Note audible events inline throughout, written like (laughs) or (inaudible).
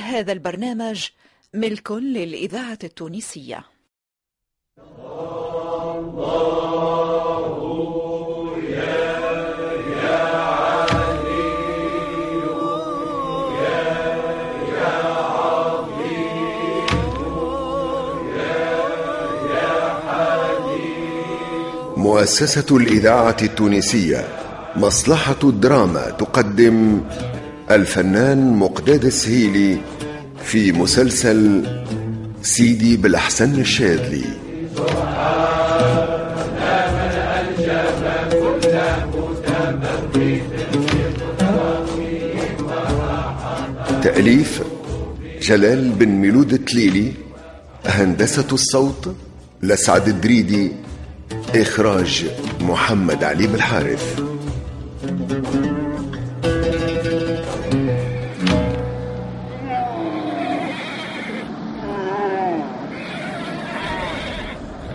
هذا البرنامج ملك للإذاعة التونسية. مؤسسة الإذاعة التونسية مصلحة الدراما تقدم الفنان مقداد السهيلي في مسلسل سيدي بالأحسن الشاذلي. تأليف جلال بن ميلود التليلي هندسة الصوت لسعد الدريدي إخراج محمد علي بالحارث.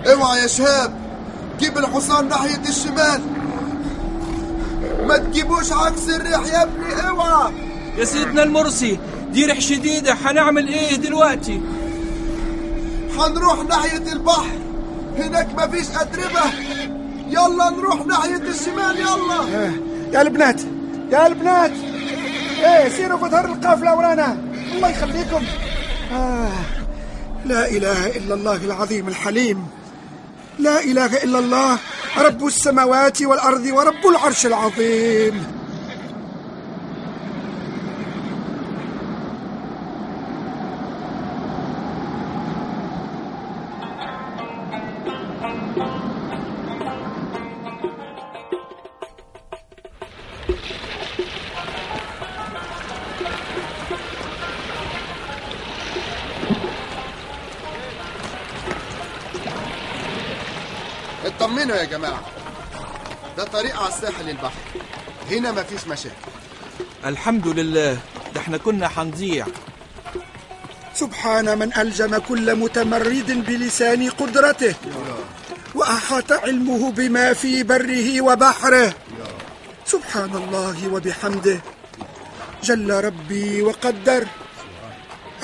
اوعى يا شهاب جيب الحصان ناحية الشمال. ما تجيبوش عكس الريح يا ابني اوعى يا سيدنا المرسي دي ريح شديدة حنعمل إيه دلوقتي؟ حنروح ناحية البحر هناك مفيش أتربة يلا نروح ناحية الشمال يلا. يا البنات يا البنات. إيه سيروا في ظهر القافلة ورانا. الله يخليكم. آه. لا إله إلا الله العظيم الحليم. لا إله إلا الله رب السماوات والأرض ورب العرش العظيم. اطمنوا يا جماعة. ده طريق على الساحل البحر هنا مفيش مشاكل. الحمد لله. ده إحنا كنا حنضيع. سبحان من ألجم كل متمرد بلسان قدرته وأحاط علمه بما في بره وبحره. سبحان الله وبحمده. جل ربي وقدر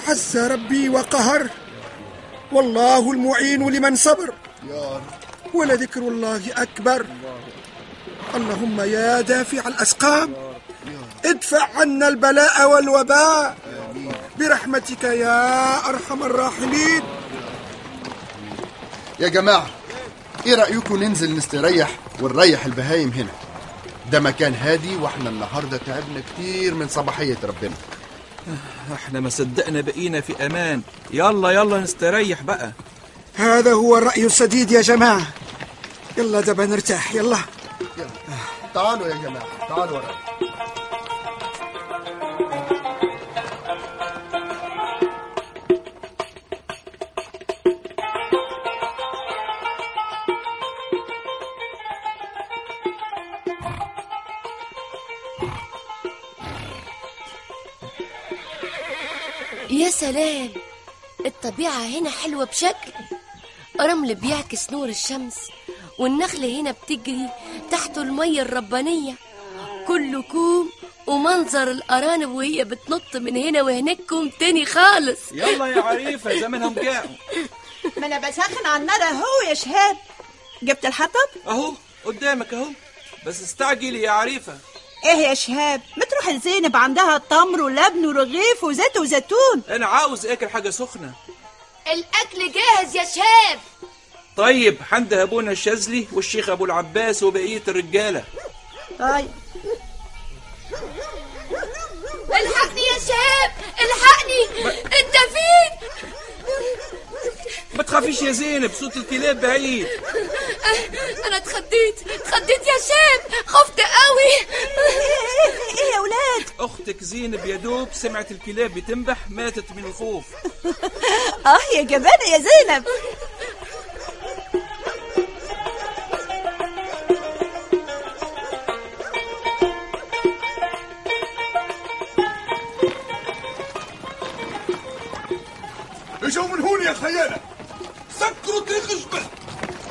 عز ربي وقهر. والله المعين لمن صبر. يا رب. ولذكر الله أكبر. اللهم يا دافع الأسقام ادفع عنا البلاء والوباء. برحمتك يا أرحم الراحمين. يا جماعة إيه رأيكم ننزل نستريح ونريح البهايم هنا؟ ده مكان هادي وإحنا النهاردة تعبنا كتير من صباحية ربنا. إحنا ما صدقنا بقينا في أمان. يلا يلا نستريح بقى. هذا هو الرأي السديد يا جماعة. يلا دبا نرتاح يلا. يلا تعالوا يا جماعة تعالوا ورايا يا سلام الطبيعة هنا حلوة بشكل. رمل بيعكس نور الشمس. والنخل هنا بتجري تحت المية الربانية. كله كوم ومنظر الأرانب وهي بتنط من هنا وهناكم تاني خالص. يلا يا عريفة زمانهم جاعوا. ما أنا بسخن على النار أهو يا شهاب. جبت الحطب؟ أهو قدامك أهو. بس استعجلي يا عريفة. إيه يا شهاب؟ ما تروح لزينب عندها تمر ولبن ورغيف وزيت وزيتون. أنا عاوز أكل حاجة سخنة. الأكل جاهز يا شهاب. طيب حمد ابونا الشاذلي والشيخ أبو العباس وبقية الرجالة. طيب. الحقني يا شهاب الحقني. انت فين؟ ما تخافيش يا زينب صوت الكلاب بعيد. أنا اتخضيت اتخضيت يا شهاب خفت قوي. إيه يا ولاد؟ أختك زينب يا دوب سمعت الكلاب بتنبح ماتت من الخوف. (laughs) آه يا جبانة يا زينب. اجوا من هون يا خيانة. سكروا طريق جبل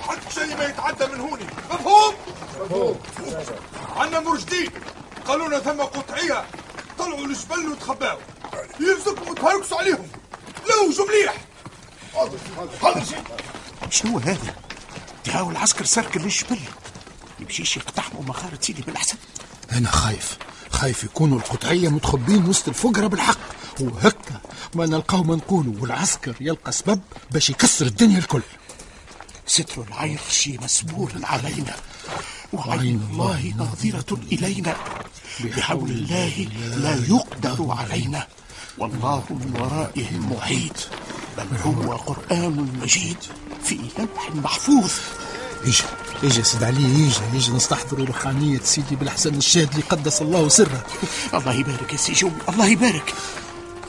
حد شيء ما يتعدى من هوني. مفهوم؟ مفهوم. عنا مرشدين. قالوا لنا ثم قطعية. طلعوا الجبل وتخباوا يلزمكم وتهركسوا عليهم. لوجوا مليح. حاضر حاضر. شنو هذا؟ تهاو العسكر سركل للجبل يمشيش يقتحموا مغارة سيدي بالأحسن. أنا خايف. خايف يكونوا القطعية متخبين وسط الفقراء بالحق. وهكا ما نلقاو ما نقولوا والعسكر يلقى سبب باش يكسر الدنيا الكل. ستر العرش مسبور علينا وعين الله ناظرة إلينا. بحول الله لا يقدر علينا. والله من ورائهم محيط بل هو قرآن مجيد في لوح محفوظ. اجا اجا سيد علي اجا اجا نستحضروا روحانية سيدي بالحسن الشاذلي قدس الله سره. (laughs) الله يبارك يا سي الله يبارك.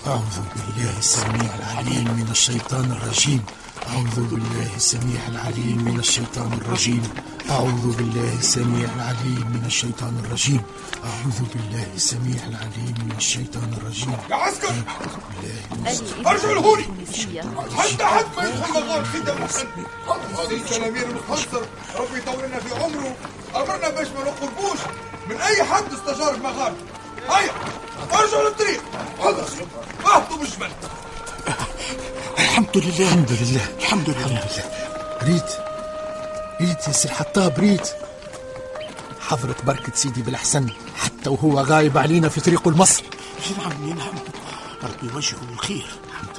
أعوذ بالله السميع العليم من الشيطان الرجيم. أعوذ بالله السميع العليم من الشيطان الرجيم. أعوذ بالله السميع العليم من الشيطان الرجيم. أعوذ بالله السميع العليم من الشيطان الرجيم. يا عسكر! أعوذ بالله ارجعوا لهوني حتى حد ما يدخل مغار الحسن هذا التلاميذ المخنصر ربي يطول لنا في عمره. أمرنا باش ما نقربوش من أي حد استجار المغار هيا ارجعوا للطريق. حاضر اهبطوا بالجبل. الحمد لله. الحمد لله. الحمد لله. ريت. ريت يا سي الحطاب ريت. حضرة بركة سيدي بالحسن حتى وهو غايب علينا في طريقه لمصر نعم نعم. ربي يوجهه الخير.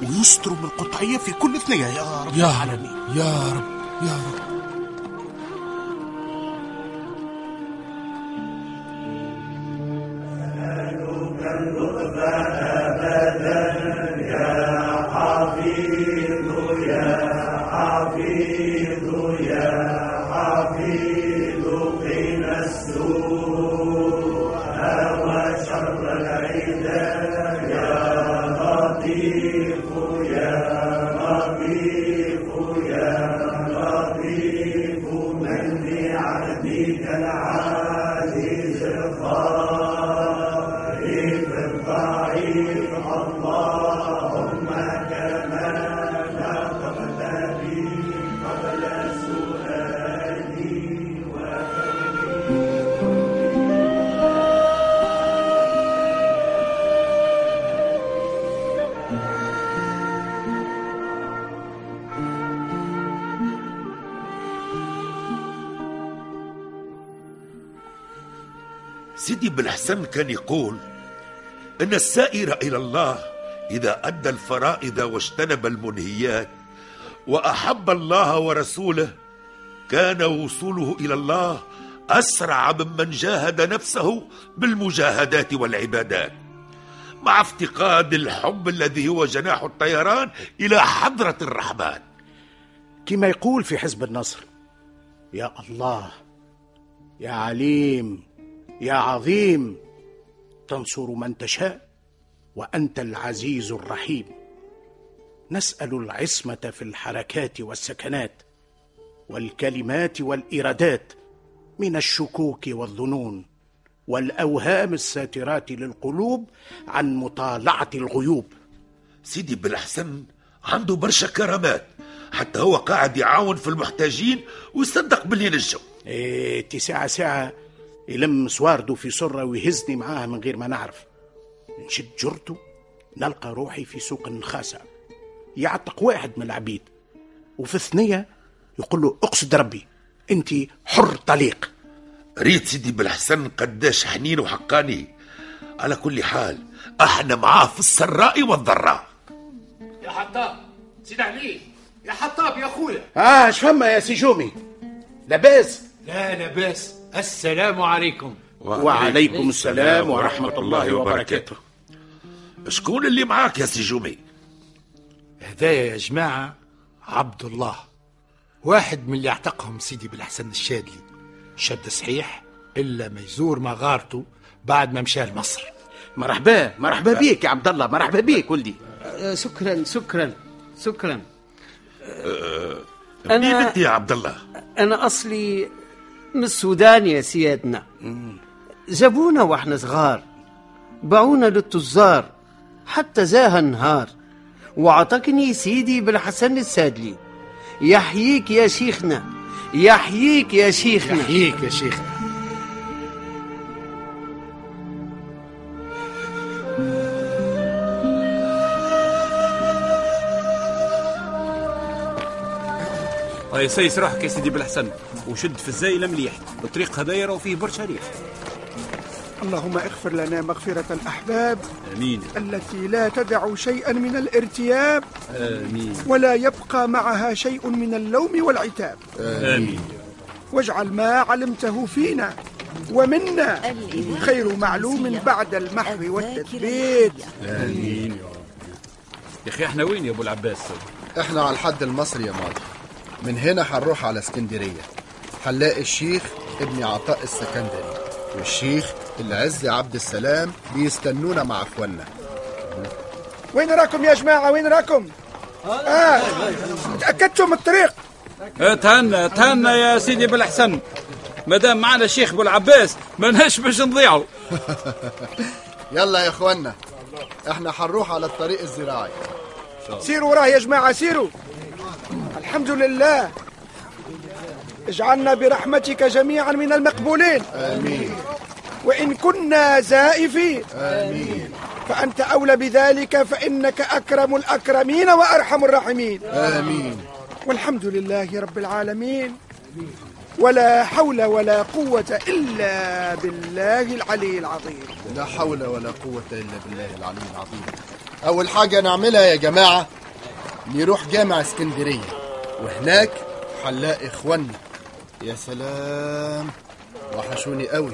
ويستر من القطعية في كل ثنية يا رب يا العالمين. رب يا رب يا رب. سيدي بالحسن كان يقول إن السائر إلى الله إذا أدى الفرائض واجتنب المنهيات وأحب الله ورسوله كان وصوله إلى الله أسرع ممن جاهد نفسه بالمجاهدات والعبادات مع افتقاد الحب الذي هو جناح الطيران إلى حضرة الرحمن. كما يقول في حزب النصر يا الله يا عليم يا عظيم تنصر من تشاء وأنت العزيز الرحيم. نسأل العصمة في الحركات والسكنات والكلمات والإرادات من الشكوك والظنون والأوهام الساترات للقلوب عن مطالعة الغيوب. سيدي بالحسن عنده برشا كرامات حتى هو قاعد يعاون في المحتاجين ويصدق باللي نجم. تي ساعة ساعة يلم سوارده في سرة ويهزني معاه من غير ما نعرف. نشد جرته نلقى روحي في سوق النخاسة. يعتق واحد من العبيد وفي الثنية يقول له أقصد ربي أنت حر طليق. ريت سيدي بالحسن قداش حنين وحقاني. على كل حال أحنا معاه في السراء والضراء. يا حطاب سيد علي يا حطاب يا أخويا. آه شفما يا سي جومي؟ لاباس؟ لا لا باس السلام عليكم. وعليكم السلام ورحمة الله وبركاته. شكون اللي معاك يا سي جومي؟ هدايا يا جماعة عبد الله. واحد من اللي اعتقهم سيدي بالحسن الشاذلي. شد صحيح إلا ما يزور مغارته بعد ما مشى لمصر. مرحبا مرحبا بيك يا عبد الله مرحبا بيك ولدي. آه، شكرا شكرا شكرا. منين انت يا عبد الله. أنا أصلي من السودان يا سيادنا. جابونا وإحنا صغار باعونا للتجار حتى زاها النهار وعطكني سيدي بالحسن السادلي. يحييك يا شيخنا يحييك يا شيخنا. يحييك يا شيخنا. سيس روحك يا سيدي بالحسن وشد في الزايلة مليح. الطريق هدايره وفيه برشا ريح اللهم اغفر لنا مغفرة الأحباب آمين. التي لا تدع شيئا من الارتياب آمين. ولا يبقى معها شيء من اللوم والعتاب. آمين. واجعل ما علمته فينا ومنا خير معلوم بعد المحو والتثبيت. رب. يا أخي إحنا وين يا أبو العباس؟ إحنا على الحد المصري يا ماضي. من هنا هنروح على اسكندرية. هنلاقي الشيخ ابن عطاء السكندري والشيخ العز عبد السلام بيستنونا مع اخواننا. وين راكم يا جماعة؟ وين راكم؟ آه تأكدتم من الطريق. تهنى تهنى يا سيدي بالحسن مادام معنا الشيخ أبو العباس مالناش باش نضيعوا. (laughs) يلا يا اخوانا إحنا هنروح على الطريق الزراعي. سيروا وراه يا جماعة سيروا. الحمد لله. اجعلنا برحمتك جميعا من المقبولين. آمين. وإن كنا زائفين. آمين. فأنت أولى بذلك فإنك أكرم الأكرمين وأرحم الراحمين. آمين. والحمد لله رب العالمين. ولا حول ولا قوة إلا بالله العلي العظيم. لا حول ولا قوة إلا بالله العلي العظيم. أول حاجة نعملها يا جماعة نروح جامع اسكندرية. وهناك هنلاقي إخواننا يا سلام. وحشوني قوي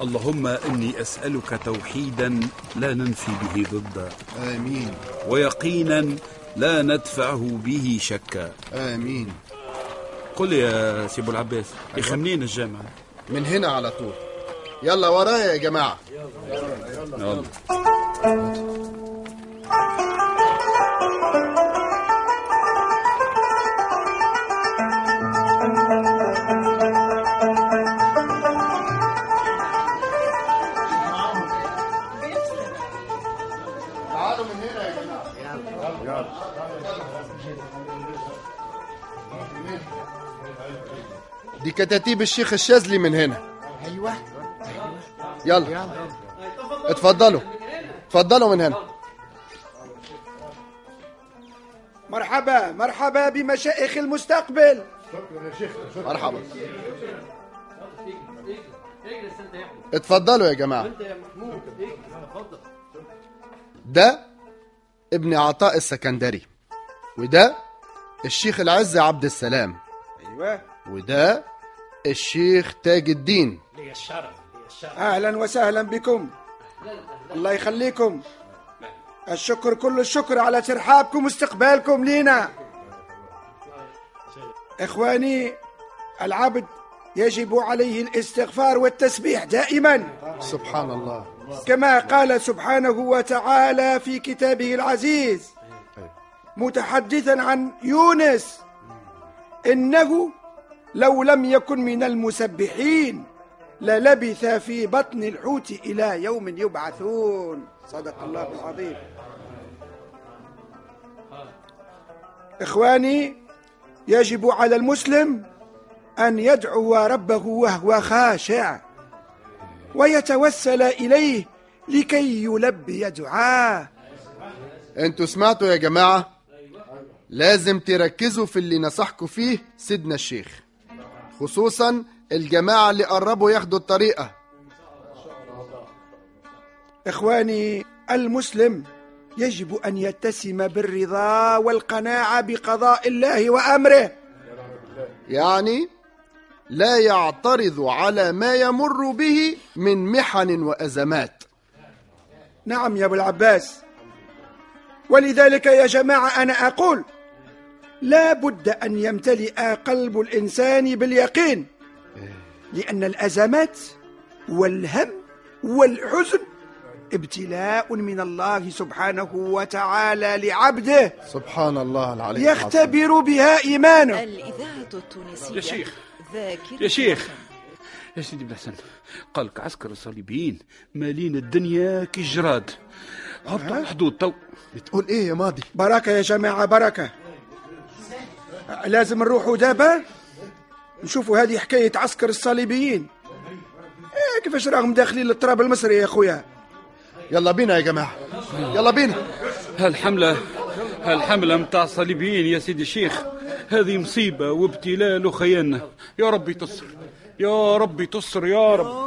اللهم إني أسألك توحيدا لا ننفي به ضده آمين. ويقينا لا ندفعه به شكا. آمين. قل يا سي أبو العباس يا أخي منين الجامعة. من هنا على طول. يلا ورايا يا جماعة. يلا. تعالوا دي كتاتيب الشيخ الشاذلي من هنا. أيوة. يلا. اتفضلوا. اتفضلوا من هنا. مرحبا مرحبا بمشايخ المستقبل. مرحبا. اتفضلوا يا جماعة. ده ابن عطاء السكندري وده الشيخ العز عبد السلام أيوة. وده الشيخ تاج الدين. أهلا وسهلا بكم. الله يخليكم. الشكر كل الشكر على ترحابكم واستقبالكم لينا. إخواني العبد يجب عليه الاستغفار والتسبيح دائما. سبحان الله. كما قال سبحانه وتعالى في كتابه العزيز متحدثا عن يونس. إنه لو لم يكن من المسبحين للبث في بطن الحوت إلى يوم يبعثون. صدق الله العظيم. إخواني يجب على المسلم أن يدعو ربه وهو خاشع ويتوسل إليه لكي يلبي دعاه. أنتوا سمعتوا يا جماعة؟ لازم تركزوا في اللي نصحكوا فيه سيدنا الشيخ. خصوصا الجماعة اللي قربوا ياخدوا الطريقة. إخواني المسلم يجب أن يتسم بالرضا والقناعة بقضاء الله وأمره. يعني لا يعترض على ما يمر به من محن وأزمات. نعم يا أبو العباس. ولذلك يا جماعة أنا أقول لا بد أن يمتلئ قلب الإنسان باليقين لأن الأزمات والهم والحزن ابتلاء من الله سبحانه وتعالى لعبده. سبحان الله العلي العظيم. يختبر بها إيمانه. الإذاعة التونسية. يا شيخ. ذاكرة يا شيخ. يا سيدي بالحسن قالك عسكر الصليبيين مالين الدنيا كالجراد هبطوا الحدود تو. بتقول إيه يا ماضي؟ بركة يا جماعة بركة. لازم نروحوا دابا نشوفوا هذه حكاية عسكر الصليبيين. إيه كيفاش راهم داخلين للتراب المصري يا خويا؟ يلا بينا يا جماعة. يلا بينا. هالحملة هالحملة متاع الصليبيين يا سيدي الشيخ. هذه مصيبة وابتلاء وخيانة. يا ربي تصر يا ربي تصر يا رب.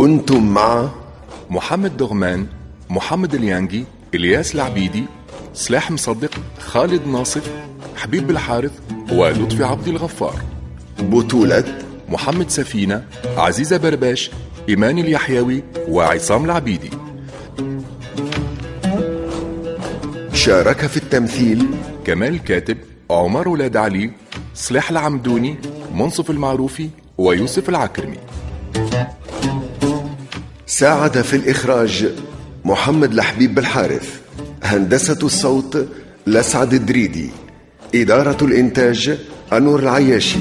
كنتم مع محمد دغمان محمد اليانجي إلياس العبيدي سلاح مصدق خالد ناصف حبيب الحارث ولطفي عبد الغفار. بطولة محمد سفينة عزيزة برباش إيمان اليحيوي وعصام العبيدي. شارك في التمثيل كمال الكاتب عمر ولاد علي سلاح العمدوني منصف المعروفي ويوسف العكرمي. ساعد في الإخراج محمد لحبيب بالحارث هندسة الصوت لسعد الدريدي إدارة الإنتاج أنور العياشي.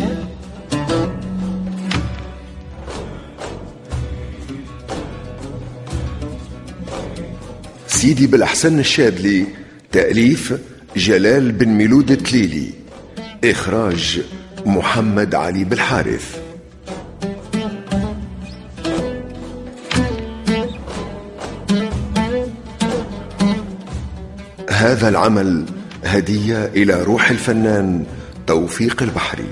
سيدي بالأحسن الشاذلي تأليف جلال بن ميلود التليلي إخراج محمد علي بالحارث هذا العمل هدية إلى روح الفنان توفيق البحري.